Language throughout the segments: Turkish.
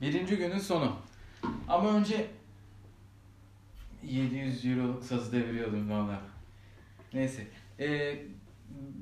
Birinci günün sonu. Ama önce 700 euroluk sazı deviriyordum valla. Neyse. Ee,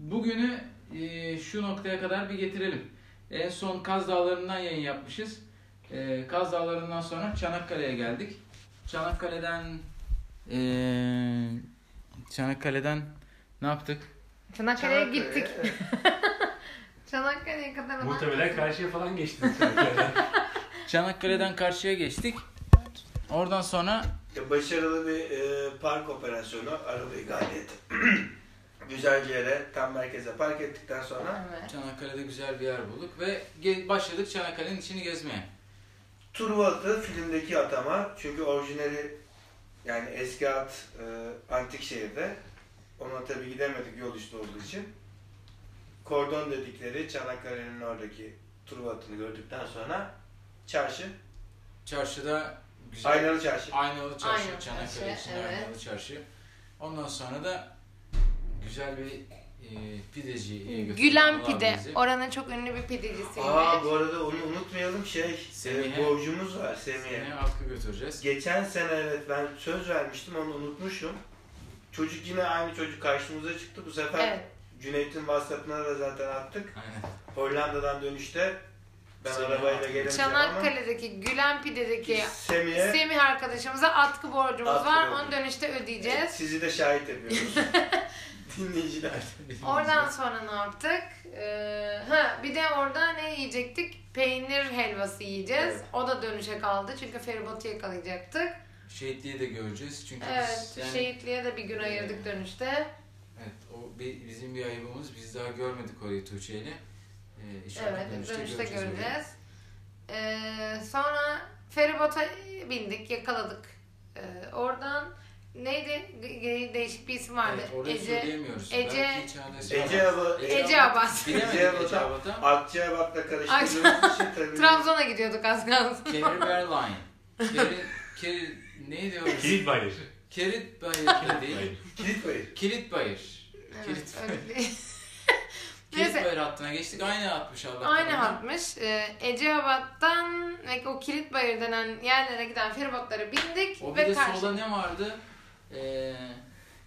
bugünü e, şu noktaya kadar bir getirelim. En son Kaz Dağları'ndan yayın yapmışız. Ee, Kaz Dağları'ndan sonra Çanakkale'ye geldik. Çanakkale'den ee, Çanakkale'den ne yaptık? Çanakkale'ye Çanakkale. gittik. Çanakkale'ye kadar olan- Muhtemelen karşıya falan geçtiniz. Çanakkale'den. Karşıya geçtik. Oradan sonra Başarılı bir e, park operasyonu. Arabayı gayet güzel bir yere, tam merkeze park ettikten sonra Evet. Çanakkale'de güzel bir yer bulduk ve ge- başladık Çanakkale'nin içini gezmeye. Truva atı filmdeki atama. Çünkü orijinali yani eski at e, antik şehirde. Ona tabii gidemedik yol üstü olduğu için. Kordon dedikleri Çanakkale'nin oradaki Truva atını gördükten sonra çarşı, Çarşıda güzel Aynalı Çarşı. Aynalı Çarşı, Aynalı Çanakkale Çarşı, için evet. Aynalı Çarşı. Ondan sonra da güzel bir e, pideciye götürdük. Gülen Allah Pide. bizi. Oranın çok ünlü bir pidecisiymiş. Aa bu arada onu unutmayalım şey, Semih'e. e, borcumuz var Semih'e. Seni Hakkı götüreceğiz. Geçen sene evet ben söz vermiştim onu unutmuşum. Çocuk yine aynı çocuk karşımıza çıktı. Bu sefer Evet. Cüneyt'in WhatsApp'ına da zaten attık. Aynen. Hollanda'dan dönüşte ben Semih'e arabayla gelemeyeceğim ama Çanakkale'deki Gülen Pide'deki Semih'e Semih arkadaşımıza atkı borcumuz Atkı var. borcu. Onu dönüşte ödeyeceğiz. sizi de şahit ediyoruz. Dinleyiciler. Oradan sonra ne yaptık? Ee, ha bir de orada ne yiyecektik? Peynir helvası yiyeceğiz. Evet. O da dönüşe kaldı çünkü feribotu yakalayacaktık. Şehitliği de göreceğiz çünkü Evet, biz yani, şehitliğe de bir gün ayırdık dönüşte. evet, o bir, bizim bir ayıbımız. Biz daha görmedik orayı Tuğçe inşallah Evet, dönüşte, dönüşte göreceğiz göreceğiz. Ee, sonra feribota bindik, yakaladık. Ee, oradan neydi? Değişik bir isim vardı. Evet, orayı Ece söyleyemiyoruz. Ece- Belki hiç Ece var. Hava, Ece Abbas. Bilemedik Ece Ece Abbas'a- Abbas'a. Akçabat'la karıştırdığımız için tabii. Trabzon'a gidiyorduk az kalsın. Kerry Berline. Kerry, Kerry, ne diyoruz? Kilit bayır. Kerit Bayır Kilit değil. bayır. Kilit Bayır. Kilit Bayır. Evet, Kilit, öyle değil. Kilit Neyse. Bayır hattına geçtik. Aynı hatmış Allah Aynı hatmış. Ee, Eceabat'tan ve o Kilitbayır denen yerlere giden feribotlara bindik O bir ve de karşı... solda ne vardı? Ee,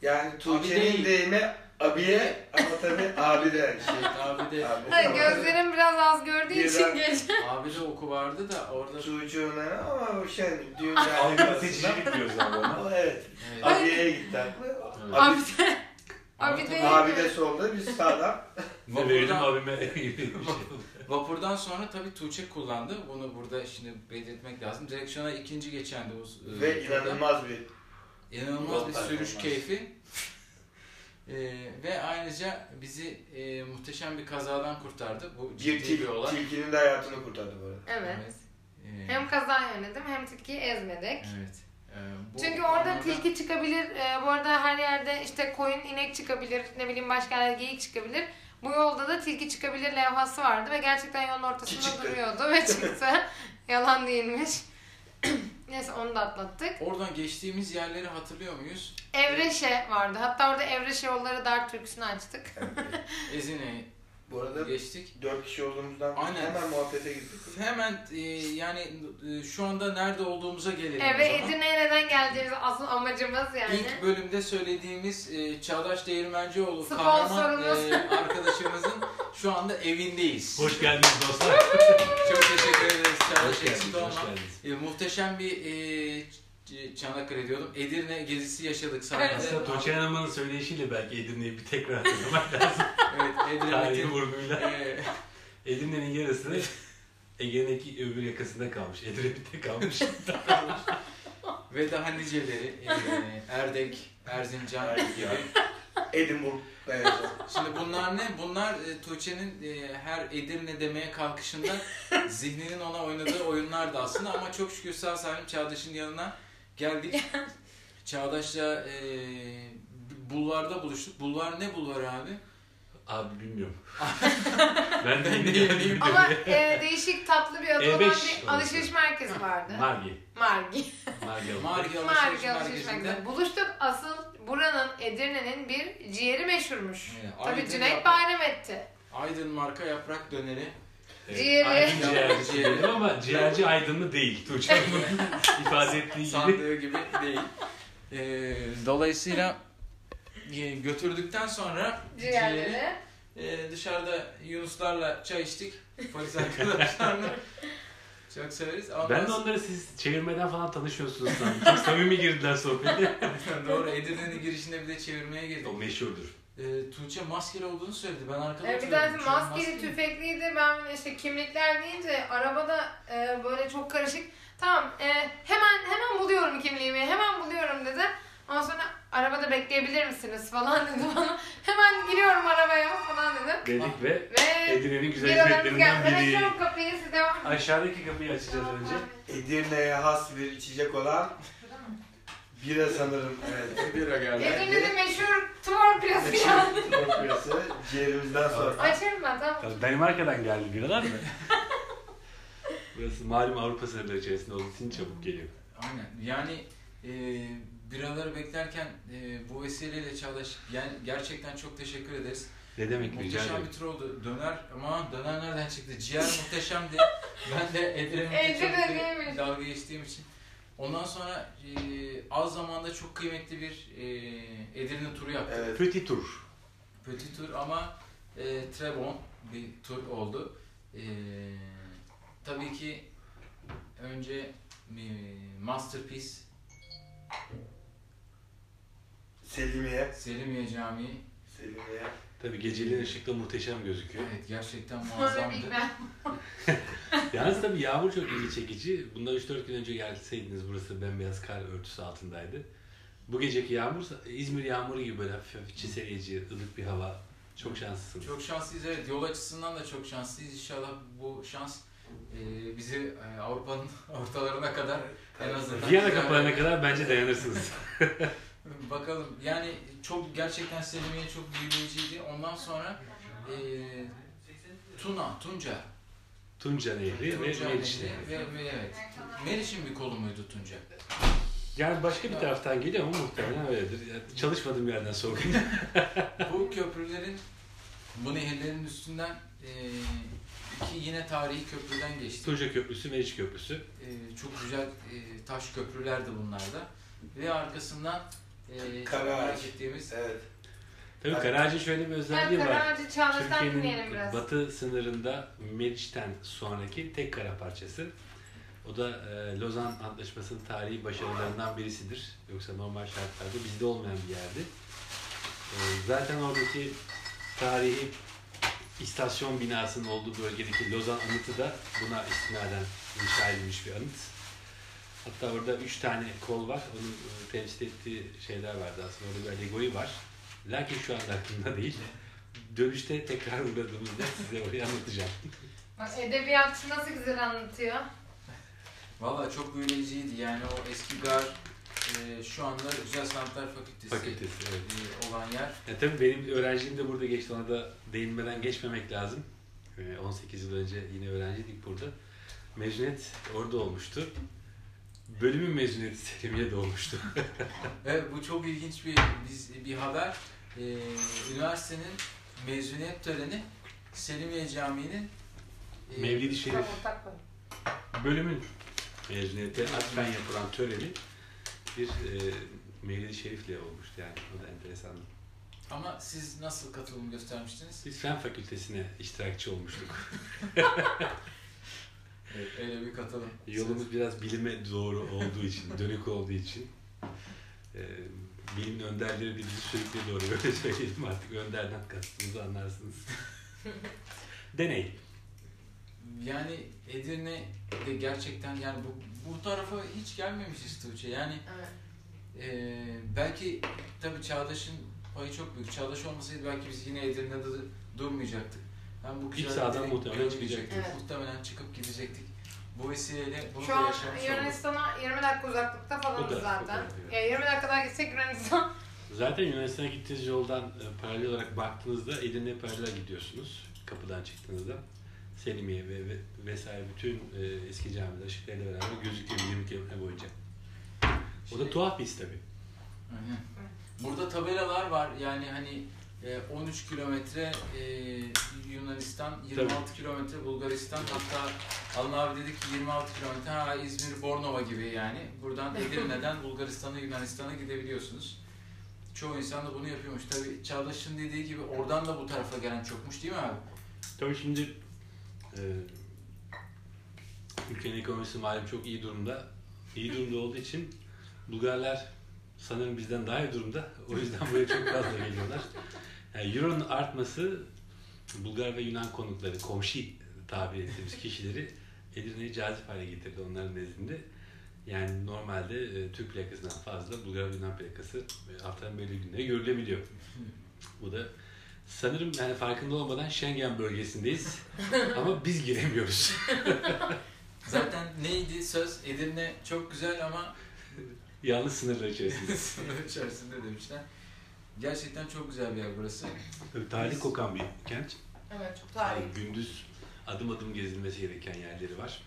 Yani Abi Tuğçe'nin değil. deyimi abiye ama tabii abi de. şey, abi de Abi, Ha, gözlerim biraz az gördüğü Birden- için gece. abi de oku vardı da orada Tuğçe ona ama o şey Algılı arasında- seçicilik diyoruz abi ona. Ama evet. evet, Abiye'ye gitti. evet. Abi de, abi tabii de- Abi de solda biz sağdan. Verelim Vapurdan, abime şey. vapurdan sonra tabii Tuğçe kullandı. Bunu burada şimdi belirtmek lazım. Direksiyona ikinci geçendi. O, e, Ve turda. inanılmaz bir İnanılmaz bir sürüş performansı. keyfi. Ee, ve ayrıca bizi e, muhteşem bir kazadan kurtardı. Bu bir ciddi bir til, olay. tilkinin de hayatını kurtardı bu arada. Evet. Ee, Hem kaza yönettim hem tilkiyi ezmedik. evet. Ee, bu Çünkü orada anlamda- tilki çıkabilir, e, bu arada her yerde işte koyun, inek çıkabilir, ne bileyim başka yerde geyik çıkabilir. Bu yolda da tilki çıkabilir levhası vardı ve gerçekten yolun ortasında duruyordu ve çıktı. Yalan değilmiş. Neyse onu da atlattık. Oradan geçtiğimiz yerleri hatırlıyor muyuz? Evreşe vardı. Hatta orada Evreşe yolları dar türküsünü açtık. Ezine'yi Bu arada geçtik. dört kişi olduğumuzdan Aynen. hemen muhabbete gittik. Hemen e, yani e, şu anda nerede olduğumuza gelelim Evet, o zaman. Edirne'ye neden geldiğimiz asıl amacımız yani. İlk bölümde söylediğimiz e, Çağdaş Değirmencioğlu Sponsorumuz. kahraman e, arkadaşımızın şu anda evindeyiz. Hoş geldiniz dostlar. Çok teşekkür ederiz Çağdaş Hoş geldiniz. eksik olma. geldiniz. E, muhteşem bir e, Ç- Çanakkale diyordum. Edirne gezisi yaşadık sahnede. Aslında Tuğçe Hanım'ın söyleyişiyle belki Edirne'yi bir tekrar hatırlamak lazım. Evet, Edirne Metin. vurguyla. E, Edirne'nin yarısı Ege'deki öbür yakasında kalmış. Edirne'de kalmış. ve daha niceleri. E, Erdek, Erzincan gibi. Edinburgh. Evet. Şimdi bunlar ne? Bunlar e, Tuğçe'nin e, her Edirne demeye kalkışında zihninin ona oynadığı oyunlardı aslında ama çok şükür sağ salim Çağdaş'ın yanına geldik. Çağdaş'la e, bulvarda buluştuk. Bulvar ne bulvarı abi? Abi bilmiyorum. ben de yeniyim. geldim. Ama e, değişik tatlı bir adı E5 olan bir orası. alışveriş merkezi vardı. Margi. Margi. Margi. Margi Alışveriş Margi alışveriş Merkezi'nde. merkezi. Buluştuk. Asıl buranın Edirne'nin bir ciğeri meşhurmuş. Evet, Tabii Aydın Cüneyt yap- bayram etti. Aydın marka yaprak döneri. Evet, Ciğeri. Aydın ciğerci diyelim ama ciğerci aydınlı değil. Tuğçe Hanım'ın ifade ettiği gibi. sandığı gibi değil. E, dolayısıyla e, götürdükten sonra ciğeri Ciğerleri. e, dışarıda Yunuslarla çay içtik. Polis arkadaşlarla. Çok severiz. Ondan Ben de onları siz çevirmeden falan tanışıyorsunuz sandım. Çok samimi girdiler sohbete. Doğru Edirne'nin girişinde bir de çevirmeye girdik. o meşhurdur. Ee, Tuğçe maskeli olduğunu söyledi. Ben arkada Evet, bir tanesi maskeli, maskeli. tüfekliydi. Ben işte kimlikler deyince arabada e, böyle çok karışık. Tamam, e, hemen hemen buluyorum kimliğimi, hemen buluyorum dedi. Ondan sonra arabada bekleyebilir misiniz falan dedi bana. Hemen giriyorum arabaya falan dedim. Dedik ve Ve Edirne'nin güzel biralarımız hizmetlerinden geldi. biri. Açıyorum kapıyı siz devam edin. Aşağıdaki kapıyı açacağız önce. Edirne'ye has bir içecek olan bira sanırım. Evet. Bira geldi. Edirne'de meşhur tuvar pirası ya. Burası ciğerimizden sonra. Açarım ben tamam. Tabii Danimarka'dan geldi biralar mı? Burası malum Avrupa sınırları içerisinde olduğu için çabuk geliyor. Aynen. Yani e, biraları beklerken e, bu vesileyle Çağdaş yani gerçekten çok teşekkür ederiz. Ne demek rica Muhteşem ederim. bir tur oldu. Döner ama döner nereden çıktı? Ciğer muhteşemdi. ben de Edirne'de Edirne çok dalga geçtiğim için. Ondan sonra e, az zamanda çok kıymetli bir e, Edirne turu yaptık. Evet. Petit Tour. Petit tur ama e, très bon bir tur oldu. E, tabii ki önce e, Masterpiece Selimiye. Selimiye Camii. Selimiye. Tabii geceliğin ışıkta muhteşem gözüküyor. Evet gerçekten muazzamdı. Yalnız tabii yağmur çok ilgi çekici. Bundan 3-4 gün önce gelseydiniz burası bembeyaz kar örtüsü altındaydı. Bu geceki yağmur İzmir yağmuru gibi böyle hafif hafif çiseleyici, ılık bir hava. Çok şanslısınız. Çok şanslıyız evet. Yol açısından da çok şanslıyız. İnşallah bu şans e, bizi e, Avrupa'nın ortalarına kadar en azından... Viyana kapılarına kadar bence dayanırsınız. Bakalım. Yani çok gerçekten Selimiye çok büyüleyiciydi. Ondan sonra e, Tuna, Tunca. Tunca Nehri ve Meriç Nehri Nehri. ve, ve evet. Meriç'in bir kolu muydu Tunca? Yani başka bir taraftan geliyor ama muhtemelen öyledir. Yani çalışmadığım yerden sordum. bu köprülerin, bu nehirlerin üstünden e, iki yine tarihi köprüden geçtik. Tunca Köprüsü, Meriç Köprüsü. E, çok güzel e, taş köprülerdi bunlar da. Ve arkasından e, ettiğimiz Evet. Tabii Evet. Karaağaç'ın şöyle bir özelliği Ben var. Türkiye'nin biraz. batı sınırında Meriç'ten sonraki tek kara parçası. O da e, Lozan Antlaşması'nın tarihi başarılarından birisidir. Yoksa normal şartlarda bizde olmayan bir yerdi. E, zaten oradaki tarihi istasyon binasının olduğu bölgedeki Lozan anıtı da buna istinaden inşa edilmiş bir anıt. Hatta orada üç tane kol var. Onun e, temsil ettiği şeyler vardı aslında. Orada bir alegori var. Lakin şu anda aklımda değil. Dönüşte tekrar uğradığımızda size orayı anlatacağım. Edebiyatçı nasıl güzel anlatıyor. Valla çok büyüleyiciydi yani o eski gar e, şu anda Güzel Sanatlar Fakültesi, Fakültesi, evet. e, olan yer. Ya tabii benim öğrenciliğim de burada geçti. Ona da değinmeden geçmemek lazım. Ee, 18 yıl önce yine öğrenciydik burada. Mezuniyet orada olmuştu. Bölümün mezuniyeti Selimiye'de olmuştu. Evet bu çok ilginç bir biz bir haber. E, üniversitenin mezuniyet töreni Selimiye Camii'nin e, Mevlid-i Şerif. Bölümün mezuniyete atfen yapılan töreni bir e, Mevlid-i Şerif'le olmuştu yani. O da enteresandı. Ama siz nasıl katılım göstermiştiniz? Biz Fen Fakültesine iştirakçı olmuştuk. Evet, öyle bir katılım. Yolumuz biraz bilime doğru olduğu için, dönük olduğu için e, bilimin önderleri de bizi sürekli doğru öyle söyleyelim artık önderden kastımızı anlarsınız. Deney. Yani Edirne'de gerçekten yani bu, bu tarafa hiç gelmemişiz Tuğçe. Yani Evet. Ee, belki tabii Çağdaş'ın payı çok büyük. Çağdaş olmasaydı belki biz yine Edirne'de de durmayacaktık. Ben bu İlk direkt muhtemelen çıkacaktık. Evet. Muhtemelen çıkıp gidecektik. Bu vesileyle bunu Şu da an yaşamış olduk. Yunanistan'a 20 dakika uzaklıkta O falanız da- zaten. o da, evet. Ya 20 dakika daha gitsek Yunanistan. Zaten Yunanistan'a gittiğiniz yoldan e, paralel olarak baktığınızda Edirne'ye paralel gidiyorsunuz kapıdan çıktığınızda. Selimiye ve, ve vesaire bütün e, eski camiler ışıklarıyla beraber gözüküyor 20 kilometre boyunca. O da Şey- tuhaf bir his tabii. Aynen. Burada tabelalar var yani hani 13 kilometre e, Yunanistan, 26 kilometre Bulgaristan. Hatta Alın abi dedik ki 26 kilometre ha İzmir, Bornova gibi yani. Buradan Edirne'den Bulgaristan'a, Yunanistan'a gidebiliyorsunuz. Çoğu insan da bunu yapıyormuş. Tabii Çağdaş'ın dediği gibi oradan da bu tarafa gelen çokmuş değil mi abi? Tabii şimdi e, ülkenin ekonomisi malum çok iyi durumda. İyi durumda olduğu için Bulgarlar sanırım bizden daha iyi durumda. O yüzden buraya çok fazla geliyorlar. Yani Euro'nun artması Bulgar ve Yunan konukları, komşu tabir ettiğimiz kişileri Edirne'yi cazip hale getirdi onların nezdinde. Yani normalde e, Türk plakasından fazla Bulgar Yunan plakası e, haftanın belli günleri görülebiliyor. Bu da sanırım yani farkında olmadan Schengen bölgesindeyiz ama biz giremiyoruz. Zaten neydi söz? Edirne çok güzel ama Yalnız sınırlar içerisinde. sınır içerisinde demişler. Gerçekten çok güzel bir yer burası. Tabii Tarih kokan bir kent. Evet çok tarihi. Yani gündüz adım adım gezilmesi gereken yerleri var.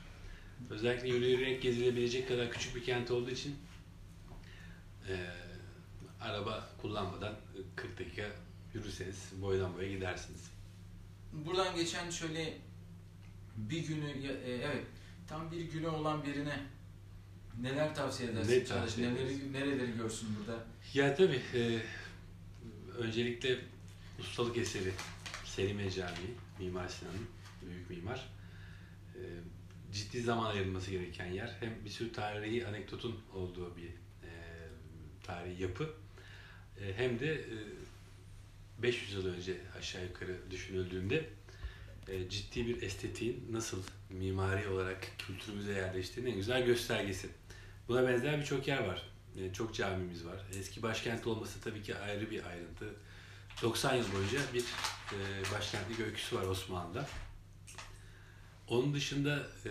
Özellikle yürüyerek gezilebilecek kadar küçük bir kent olduğu için eee, araba kullanmadan 40 dakika yürürseniz boydan boya gidersiniz. Buradan geçen şöyle bir günü, e, evet tam bir günü olan birine neler tavsiye edersin? Ne tavsiye Neleri, nereleri görsün burada? Ya tabii eee, öncelikle ustalık eseri Selimiye Camii, Mimar Sinan'ın büyük mimar. Eee, ciddi zaman ayrılması gereken yer. Hem bir sürü tarihi anekdotun olduğu bir eee tarihi yapı. Eee, hem de eee, 500 yıl önce aşağı yukarı düşünüldüğünde eee, ciddi bir estetiğin nasıl mimari olarak kültürümüze yerleştiğinin en güzel göstergesi. Buna benzer birçok yer var. E, Çok camimiz var. Eski başkent olması tabii ki ayrı bir ayrıntı. 90 yıl boyunca bir e, başkentlik öyküsü var Osmanlı'da. Onun dışında e,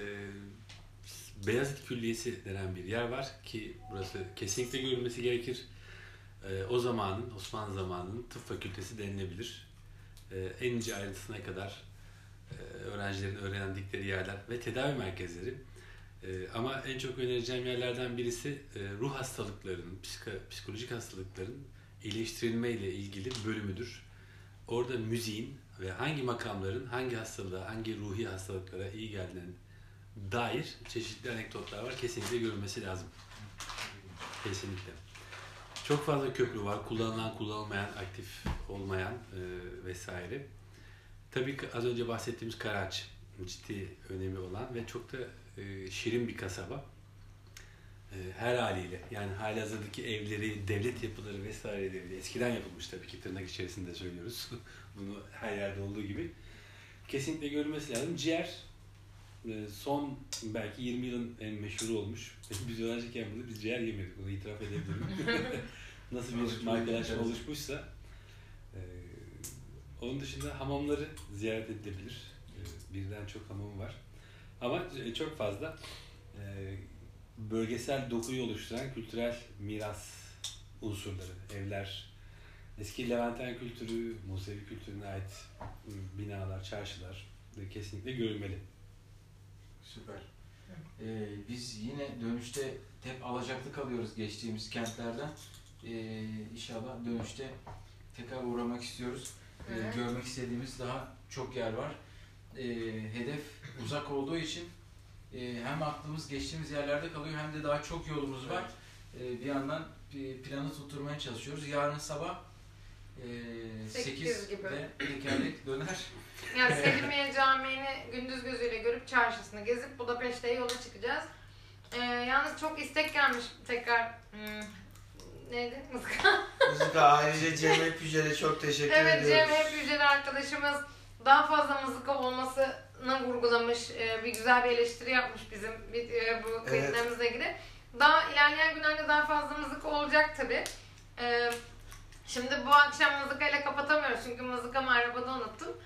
Beyazıt Külliyesi denen bir yer var ki burası kesinlikle görülmesi gerekir. E, o zamanın, Osmanlı zamanının tıp fakültesi denilebilir. E, en ince ayrıntısına kadar e, öğrencilerin öğrendikleri yerler ve tedavi merkezleri. Ee, ama en çok önereceğim yerlerden birisi e, ruh hastalıklarının, psiko- psikolojik hastalıkların iyileştirilme ile ilgili bölümüdür. Orada müziğin ve hangi makamların hangi hastalığa, hangi ruhi hastalıklara iyi geldiğine dair çeşitli anekdotlar var. Kesinlikle görülmesi lazım. Kesinlikle. Çok fazla köprü var. Kullanılan, kullanılmayan, aktif olmayan e, vesaire. Tabii ki az önce bahsettiğimiz Karaç ciddi önemi olan ve çok da e, şirin bir kasaba. E, her haliyle yani hali hazırdaki evleri, devlet yapıları vesaireleri eskiden yapılmış tabii ki tırnak içerisinde söylüyoruz. Bunu her yerde olduğu gibi. Kesinlikle görülmesi lazım. Ciğer e, son belki 20 yılın en meşhuru olmuş. Biz öğrenciyken burada biz ciğer yemedik. Bunu itiraf edebilirim. Nasıl bir markalaşma oluşmuşsa. E, onun dışında hamamları ziyaret edilebilir. Birden çok hamam var. Ama e, çok fazla e, bölgesel dokuyu oluşturan kültürel miras unsurları, evler, eski Levanten kültürü, Musevi kültürüne ait e, binalar, çarşılar e, kesinlikle görülmeli. Süper. Ee, biz yine dönüşte hep alacaklı kalıyoruz geçtiğimiz kentlerden. Ee, inşallah dönüşte tekrar uğramak istiyoruz. Ee, Evet. görmek istediğimiz daha çok yer var. Ee, hedef uzak olduğu için e, hem aklımız geçtiğimiz yerlerde kalıyor hem de daha çok yolumuz var. Ee, bir yandan bir planı tutturmaya çalışıyoruz. Yarın sabah e, Sekiz 8 gibi. ve tekerlek döner. Yani Selimiye Camii'ni gündüz gözüyle görüp çarşısını gezip Budapeşte'ye yola çıkacağız. Ee, yalnız çok istek gelmiş tekrar. Hmm, neydi? Mızıka. Müzika ayrıca Cem Hep Yücel'e çok teşekkür evet ediyoruz. Cem hep Yücel arkadaşımız daha fazla mızıka olmasını vurgulamış. Ee, bir güzel bir eleştiri yapmış bizim bir, e, bu kayıtlarımızla ilgili. Daha ilerleyen günlerde daha fazla mızıka olacak tabi. şimdi bu akşam mızıkayla kapatamıyoruz çünkü mızıkamı arabada unuttum.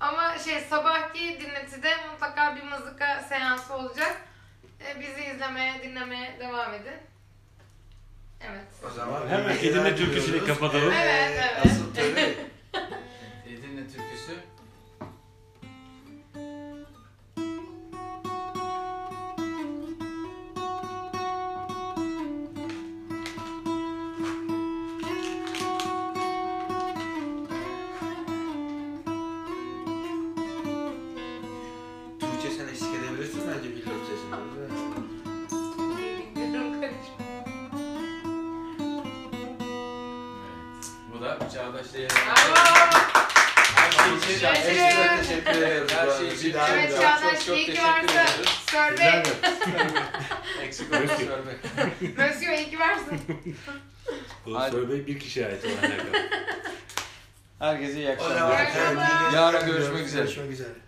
Ama şey sabahki dinletide mutlaka bir mızıka seansı olacak. Ee, bizi izlemeye, dinlemeye devam edin. Evet. O zaman Hemen Edirne türküsüyle diliyoruz. kapatalım. Evet, Ee, evet. Asıl tabii diye biliyorum sesini. Bu da Çağdaş Değerli. Eşinize şey teşekkür ediyoruz. Şey evet, Çağdaş çok iyi ki varsın. ediyoruz. Eksik olmuş Sörbe. Özgür iyi ki varsın. Bu Hadi. bir kişiye ait olan herhalde. Herkese iyi akşamlar. Yarın görüşmek üzere. Görüşmek üzere.